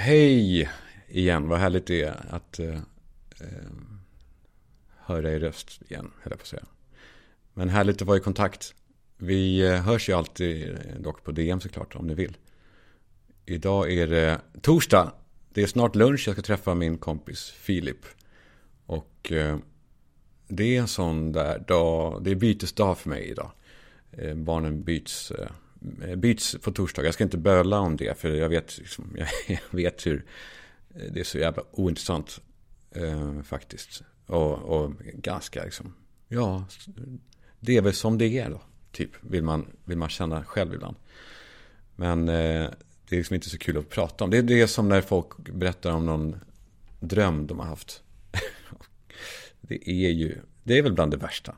Hej igen, vad härligt det är att eh, eh, höra er röst igen, höll jag på att säga. Men härligt att vara i kontakt. Vi eh, hörs ju alltid eh, dock på DM såklart, om ni vill. Idag är det torsdag. Det är snart lunch, jag ska träffa min kompis Filip. Och eh, det är en sån där dag, det är bytesdag för mig idag. Eh, barnen byts Eh, Eh, byts på torsdag. Jag ska inte böla om det, för jag vet, liksom, jag vet hur eh, det är så jävla ointressant eh, faktiskt. Och, och, ganska liksom, ja, det är väl som det är då, typ, vill man, vill man känna själv ibland. Men eh, det är liksom inte så kul att prata om. Det, är det som när folk berättar om någon dröm de har haft. det är ju, det är väl bland det värsta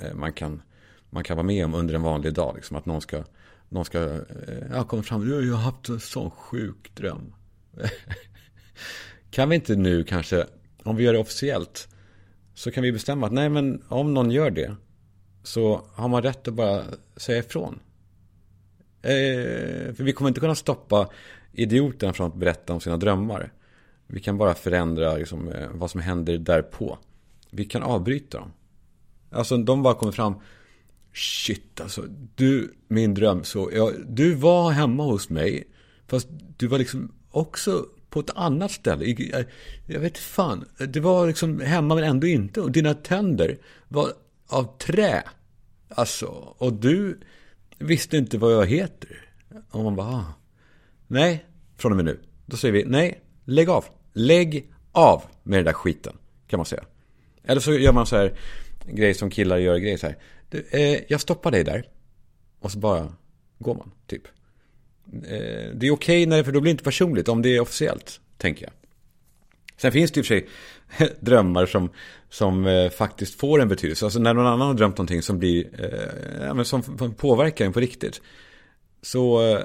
eh, man kan, man kan vara med om under en vanlig dag. Liksom, att någon ska någon ska, eh, jag kommer fram, jag har haft en sån sjuk dröm. kan vi inte nu kanske, om vi gör det officiellt, så kan vi bestämma att nej men om någon gör det, så har man rätt att bara säga ifrån. Eh, för vi kommer inte kunna stoppa idioten från att berätta om sina drömmar. Vi kan bara förändra liksom, eh, vad som händer därpå. Vi kan avbryta dem. Alltså de bara kommer fram. Shit alltså, du, min dröm så, jag, du var hemma hos mig, fast du var liksom också på ett annat ställe. Jag, jag vet fan, det var liksom hemma men ändå inte. Och dina tänder var av trä. Alltså, och du visste inte vad jag heter. Och man bara, ah. nej, från och med nu. Då säger vi, nej, lägg av. Lägg av med den där skiten, kan man säga. Eller så gör man så här, grej som killar gör grejer så här. Du, eh, jag stoppar dig där. Och så bara går man, typ. Eh, det är okej, okay för då blir det inte personligt om det är officiellt, tänker jag. Sen finns det i och för sig drömmar som, som eh, faktiskt får en betydelse. Alltså när någon annan har drömt någonting som blir, eh, ja, men som påverkar en på riktigt. Så, eh,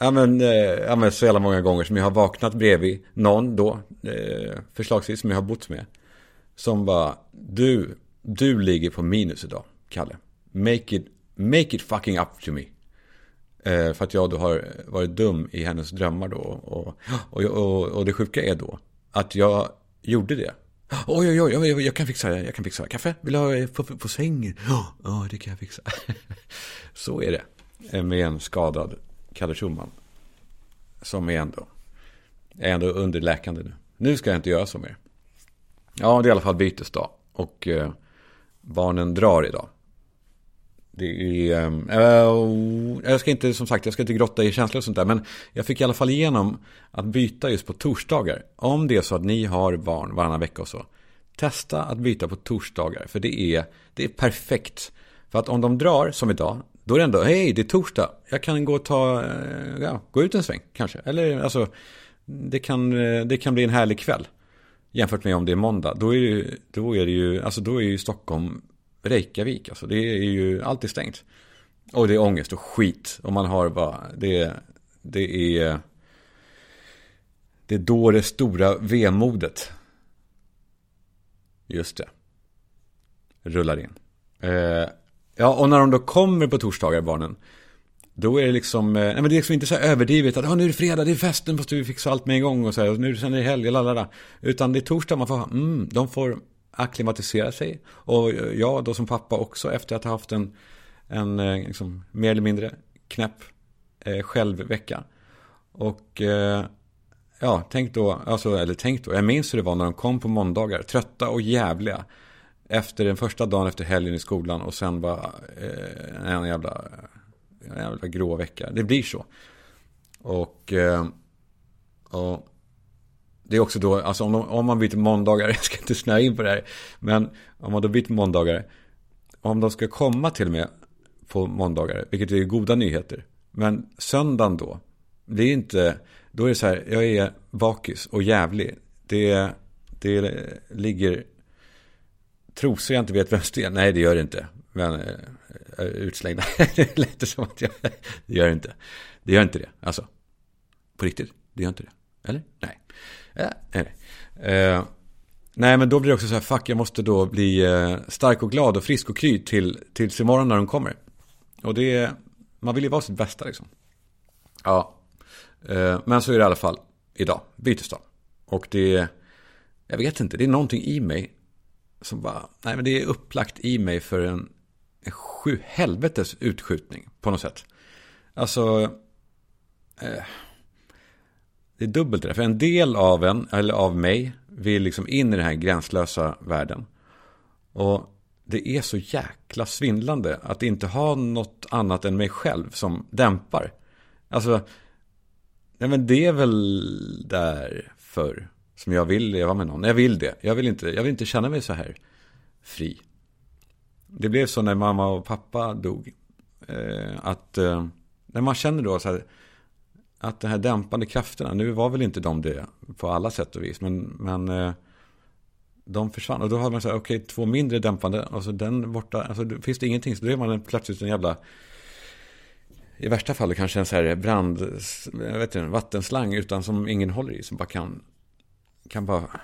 ja, men, eh, ja men så jävla många gånger som jag har vaknat bredvid någon då, eh, förslagsvis som jag har bott med. Som bara, du, du ligger på minus idag. Kalle. Make it, make it fucking up to me. Eh, för att jag då har varit dum i hennes drömmar då. Och, och, och, och det sjuka är då att jag gjorde det. Oj, oj, oj, jag, jag kan fixa det. Jag kan fixa det. Kaffe? Vill du ha eh, på, på, sängen? Ja, oh, det kan jag fixa. Så är det eh, med en skadad Kalle Schulman. Som är ändå, är ändå underläkande nu. Nu ska jag inte göra så mer. Ja, det är i alla fall bytesdag. Och eh, barnen drar idag. Det är, äh, jag ska inte, som sagt, jag ska inte grotta i känslor och sånt där. Men jag fick i alla fall igenom att byta just på torsdagar. Om det är så att ni har barn varannan vecka och så. Testa att byta på torsdagar. För det är, det är perfekt. För att om de drar, som idag, då är det ändå, hej, det är torsdag. Jag kan gå och ta, eh, ja, gå ut en sväng kanske. Eller alltså, det kan, eh, det kan bli en härlig kväll. Jämfört med om det är måndag. Då är det ju, då är det ju, alltså då är ju Stockholm Reykjavik. Alltså det är ju alltid stängt. Och det är ångest och skit. Och man har bara, det, det är, det är då det stora vemodet. Just det. Rullar in. Eh, ja, och när de då kommer på torsdagar, barnen. Då är det liksom, eh, nej men det är liksom inte så här överdrivet att ah, nu är det fredag, det är festen, måste vi fixa allt med en gång och så här, och nu sen är det helg, lalala. Utan det är torsdag, man får, mm, de får akklimatisera sig. Och jag då som pappa också efter att ha haft en, en eh, liksom, mer eller mindre knäpp eh, självvecka. Och eh, ja, tänk då, alltså, eller tänk då, jag minns hur det var när de kom på måndagar, trötta och jävliga. Efter den första dagen efter helgen i skolan och sen var eh, en jävla, en jävla grå vecka. Det blir så. Och, eh, och det är också då, alltså om, de, om man byter måndagar, jag ska inte snöa in på det här, men om man då byter måndagar, om de ska komma till och med på måndagar, vilket är goda nyheter, men söndagen då, det är inte, då är det så här, jag är bakis och jävlig. Det, det ligger trosor jag inte vet vem det är. Nej, det gör det inte. Men eh, utslängda. det lät som att jag, det gör det inte. Det gör inte det, alltså. På riktigt, det gör inte det. Eller? Nej. Nej. Eh, nej, men då blir det också så här, fuck, jag måste då bli eh, stark och glad och frisk och kry till, tills imorgon när de kommer. Och det är, man vill ju vara sitt bästa liksom. Ja, eh, men så är det i alla fall. idag, bytesdag. Och det, jag vet inte, det är någonting i mig som bara, nej men det är upplagt i mig för en, en sju helvetes utskjutning på något sätt. Alltså, eh, det är dubbelt det. där. För en del av en, eller av mig, vill liksom in i den här gränslösa världen. Och det är så jäkla svindlande att inte ha något annat än mig själv som dämpar. Alltså, nej men det är väl därför som jag vill leva med någon. Jag vill det. Jag vill inte, jag vill inte känna mig så här fri. Det blev så när mamma och pappa dog. Eh, att eh, när man känner då så här, att de här dämpande krafterna, nu var väl inte de det på alla sätt och vis, men, men eh, de försvann. Och då har man så här, okej, okay, två mindre dämpande, och så den borta, alltså finns det ingenting, så då är man plötsligt en jävla, i värsta fall kanske en så här brand, jag vet inte, vattenslang utan som ingen håller i, som bara kan, kan bara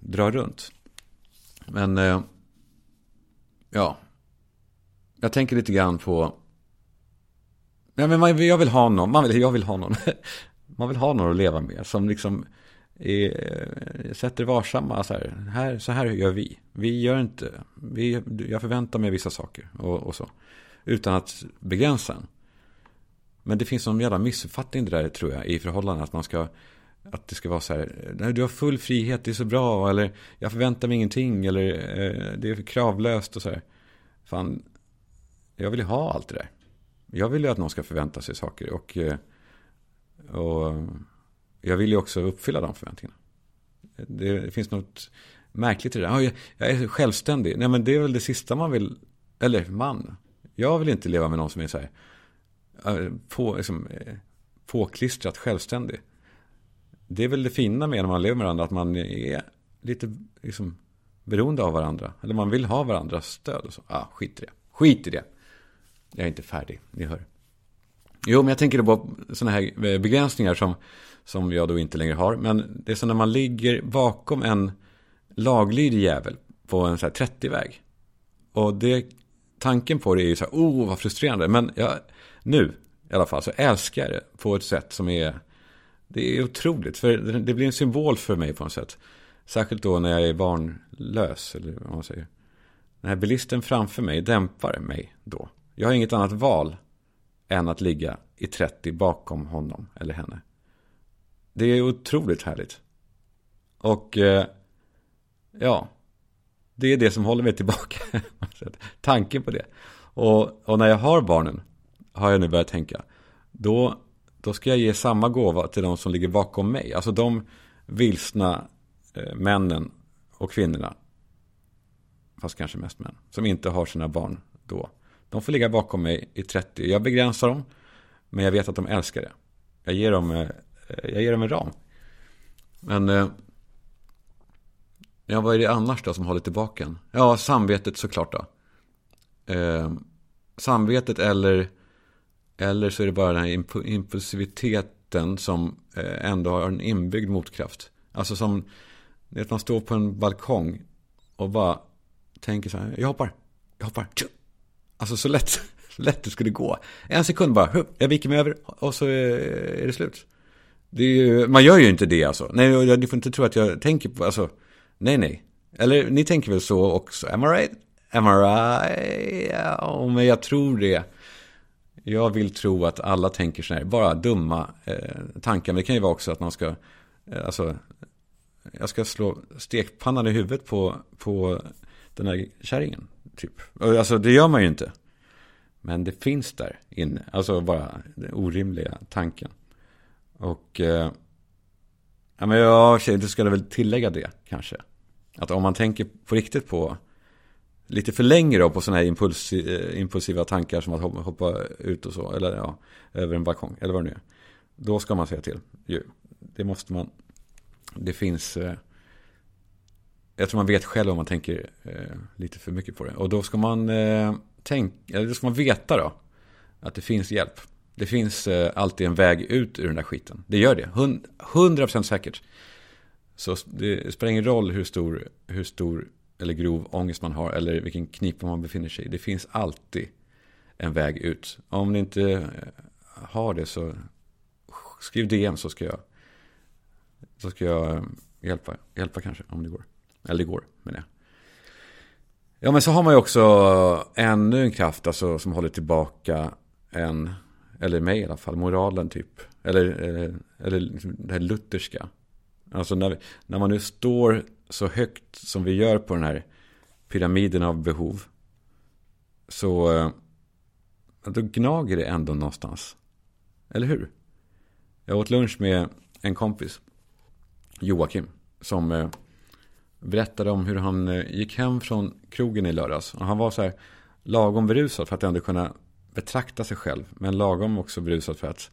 dra runt. Men, eh, ja, jag tänker lite grann på Nej men man, jag vill ha någon, man vill, jag vill ha någon. Man vill ha någon att leva med som liksom är, eh, sätter varsamma så här, här, så här gör vi. Vi gör inte, vi, jag förväntar mig vissa saker och, och så. Utan att begränsa en. Men det finns någon jävla missuppfattning det där tror jag i förhållanden. Att man ska, att det ska vara så här, nej, du har full frihet, det är så bra. Eller jag förväntar mig ingenting. Eller eh, det är kravlöst och så här. Fan, jag vill ju ha allt det där. Jag vill ju att någon ska förvänta sig saker. Och, eh, och jag vill ju också uppfylla de förväntningarna. Det, finns något märkligt i det där. Jag är självständig. Nej men det är väl det sista man vill. Eller man. Jag vill inte leva med någon som är så här. Eh, på, liksom, eh, påklistrat självständig. Det är väl det fina med när man lever med varandra. Att man är lite liksom, beroende av varandra. Eller man vill ha varandras stöd. Och så. Ah, skit i det. Skit i det. Jag är inte färdig, ni hör. Jo, men jag tänker på sådana här eh, begränsningar som, som jag då inte längre har. Men det är som när man ligger bakom en laglydig jävel på en 30-väg. Och det, tanken på det är ju så här, oh vad frustrerande. Men jag, nu i alla fall så älskar jag det på ett sätt som är, det är otroligt. För det blir en symbol för mig på något sätt. Särskilt då när jag är barnlös, eller vad man säger. Den här bilisten framför mig dämpar mig då. Jag har inget annat val än att ligga i 30 bakom honom eller henne. Det är otroligt härligt. Och eh, ja, det är det som håller mig tillbaka. Tanken på det. Och, och, när jag har barnen, har jag nu börjat tänka, då, då ska jag ge samma gåva till de som ligger bakom mig. Alltså de vilsna eh, männen och kvinnorna, fast kanske mest män, som inte har sina barn då. De får ligga bakom mig i 30. Jag begränsar dem. Men jag vet att de älskar det. Jag ger dem, eh, eh, jag ger dem en ram. Men... Eh, ja, vad är det annars då som håller tillbaka en? Ja, samvetet såklart då. Eh, samvetet eller... Eller så är det bara den här impulsiviteten som eh, ändå har en inbyggd motkraft. Alltså som... Att man står på en balkong och bara tänker så här. Jag hoppar. Jag hoppar. Alltså så lätt, lätt det skulle gå. En sekund bara, jag viker mig över och så eh, är det slut. Det är ju, man gör ju inte det alltså. Nej, ni får inte tro att jag tänker på, alltså, nej, nej. Eller ni tänker väl så också, am I right? Am I right? Ja, men jag tror det. Jag vill tro att alla tänker så här, bara dumma eh, tankar. Men det kan ju vara också att man ska, eh, alltså, jag ska slå stekpannan i huvudet på, på den här kärringen. Typ. Alltså det gör man ju inte. Men det finns där inne. Alltså bara den orimliga tanken. Och... Eh, ja, men jag du skulle väl tillägga det kanske. Att om man tänker på riktigt på... Lite för länge då på sådana här impuls, eh, impulsiva tankar som att hoppa ut och så. Eller ja, över en balkong. Eller vad det nu är. Då ska man säga till. Det måste man... Det finns... Eh, jag tror man vet själv om man tänker eh, lite för mycket på det. Och då ska man eh, tänka, eller då ska man veta då. Att det finns hjälp. Det finns eh, alltid en väg ut ur den där skiten. Det gör det. 100% säkert. Så det spelar ingen roll hur stor, hur stor eller grov ångest man har. Eller vilken knipa man befinner sig i. Det finns alltid en väg ut. Om ni inte eh, har det så skriv DM så ska jag Så ska jag eh, hjälpa, hjälpa kanske om det går. Eller igår, menar men jag. Ja, men så har man ju också ännu en kraft alltså, som håller tillbaka en, eller mig i alla fall, moralen typ. Eller, eh, eller, eller det här lutherska. Alltså när, när man nu står så högt som vi gör på den här pyramiden av behov. Så eh, då gnager det ändå någonstans. Eller hur? Jag åt lunch med en kompis, Joakim, som eh, berättade om hur han eh, gick hem från krogen i lördags. Och han var så här lagom berusad för att ändå kunna betrakta sig själv. Men lagom också berusad för att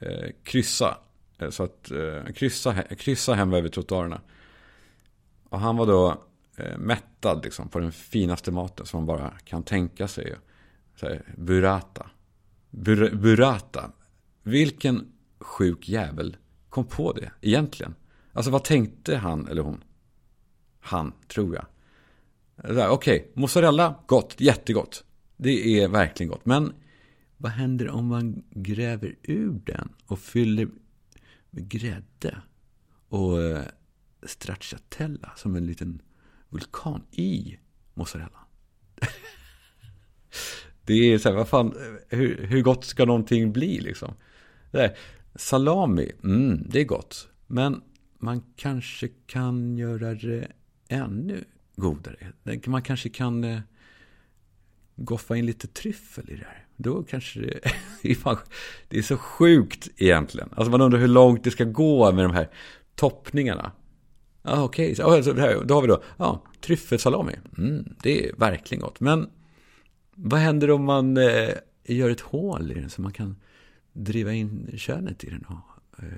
eh, kryssa. Eh, så att eh, kryssa, kryssa hem över trottoarerna. Och han var då eh, mättad liksom, på den finaste maten som man bara kan tänka sig. Så här, burrata. Bur, burrata. Vilken sjuk jävel kom på det egentligen? Alltså vad tänkte han eller hon? Han, tror jag. Okej, okay, mozzarella, gott, jättegott. Det är verkligen gott. Men vad händer om man gräver ur den och fyller med grädde och eh, stracciatella som en liten vulkan i mozzarella? det är så här, vad fan, hur, hur gott ska någonting bli liksom? Det salami, mm, det är gott. Men man kanske kan göra det ännu godare. Man kanske kan eh, goffa in lite tryffel i det här. Då kanske det, det är så sjukt egentligen. Alltså man undrar hur långt det ska gå med de här toppningarna. Ah, Okej, okay. alltså, då har vi då ja, tryffelsalami. Mm, det är verkligen gott. Men vad händer om man eh, gör ett hål i den så man kan driva in könet i den och eh,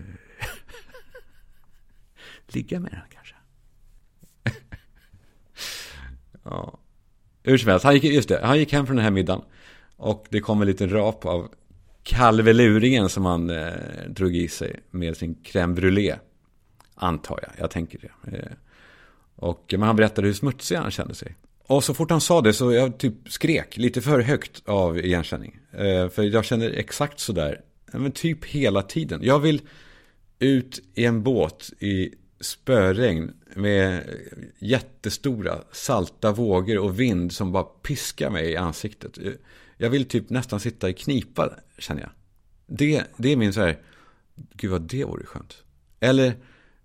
ligga med den kanske? Ja. Hur som helst, han gick, just det, han gick hem från den här middagen. Och det kom en liten rap av kalveluringen som han eh, drog i sig med sin crème brûlée. Antar jag, jag tänker det. Eh, och, men han berättade hur smutsig han kände sig. Och så fort han sa det så jag typ skrek lite för högt av igenkänning. Eh, för jag känner exakt sådär, men typ hela tiden. Jag vill ut i en båt i spöregn med jättestora salta vågor och vind som bara piskar mig i ansiktet. Jag vill typ nästan sitta i knipa, känner jag. Det, det är min så här, gud vad det vore skönt. Eller,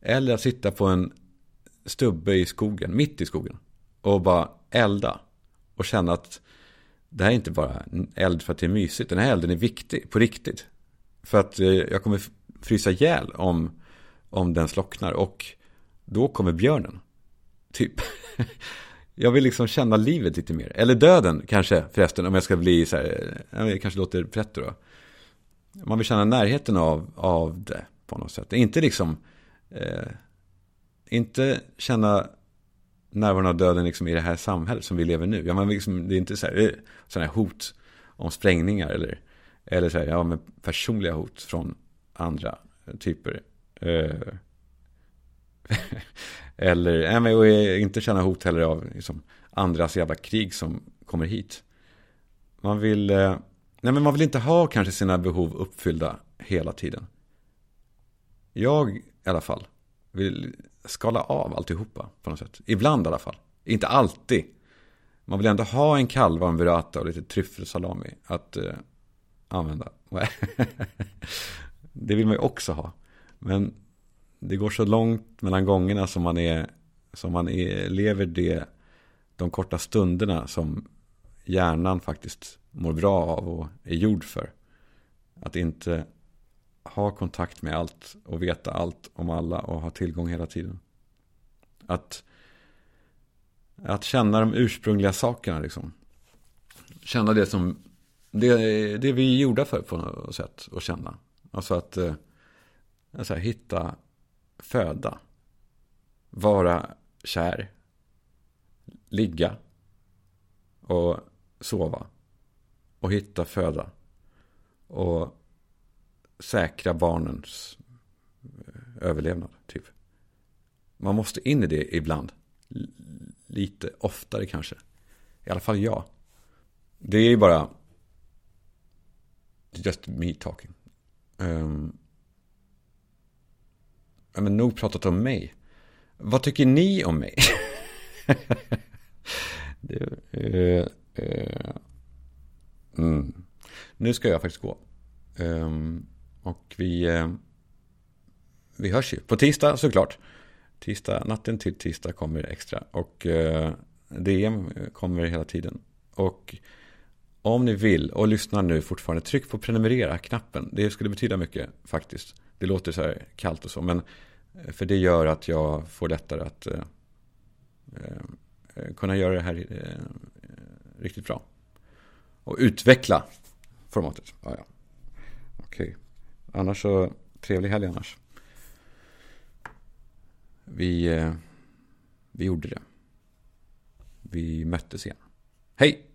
eller att sitta på en stubbe i skogen, mitt i skogen. Och bara elda. Och känna att det här är inte bara eld för att det är mysigt. Den här elden är viktig, på riktigt. För att eh, jag kommer frysa ihjäl om, om den slocknar. Och då kommer björnen. Typ. Jag vill liksom känna livet lite mer. Eller döden kanske förresten, om jag ska bli så här, eh, jag kanske låter pretto då. Man vill känna närheten av, av det på något sätt. Inte liksom, eh, inte känna närvaron av döden liksom i det här samhället som vi lever nu. Ja, man liksom, det är inte så här, eh, sådana här hot om sprängningar eller, eller så här, ja, men personliga hot från andra typer. Eh, eller nej, och inte känna hot heller av liksom, andras jävla krig som kommer hit. Man vill, eh, nej, men man vill inte ha kanske sina behov uppfyllda hela tiden. Jag i alla fall vill skala av alltihopa på något sätt. Ibland i alla fall. Inte alltid. Man vill ändå ha en kalva, en burrata och lite tryffelsalami att eh, använda. det vill man ju också ha. Men det går så långt mellan gångerna som man, är, som man är, lever det, de korta stunderna som hjärnan faktiskt mår bra av och är gjord för. Att inte ha kontakt med allt och veta allt om alla och ha tillgång hela tiden. Att, att känna de ursprungliga sakerna liksom. Känna det som det, det vi är gjorda för på något sätt att känna. Alltså att eh, alltså, hitta föda, vara kär, ligga och sova och hitta föda och säkra barnens eh, överlevnad. Typ. Man måste in i det ibland. Lite oftare kanske. I alla fall jag. Det är ju bara just me talking. Um, men nog pratat om mig. Vad tycker ni om mig? det, uh, uh, mm. Nu ska jag faktiskt gå. Um, och vi, uh, vi hörs ju. På tisdag såklart. Tisdag, natten till tisdag kommer extra. Och DM kommer hela tiden. Och om ni vill och lyssnar nu fortfarande, tryck på prenumerera-knappen. Det skulle betyda mycket faktiskt. Det låter så här kallt och så, men eh, för det gör att jag får lättare att eh, eh, kunna göra det här eh, riktigt bra. Och utveckla formatet. Ja, ja. Okej. Okay. Annars så, trevlig helg annars. Vi, eh, vi gjorde det. Vi möttes igen. Hej!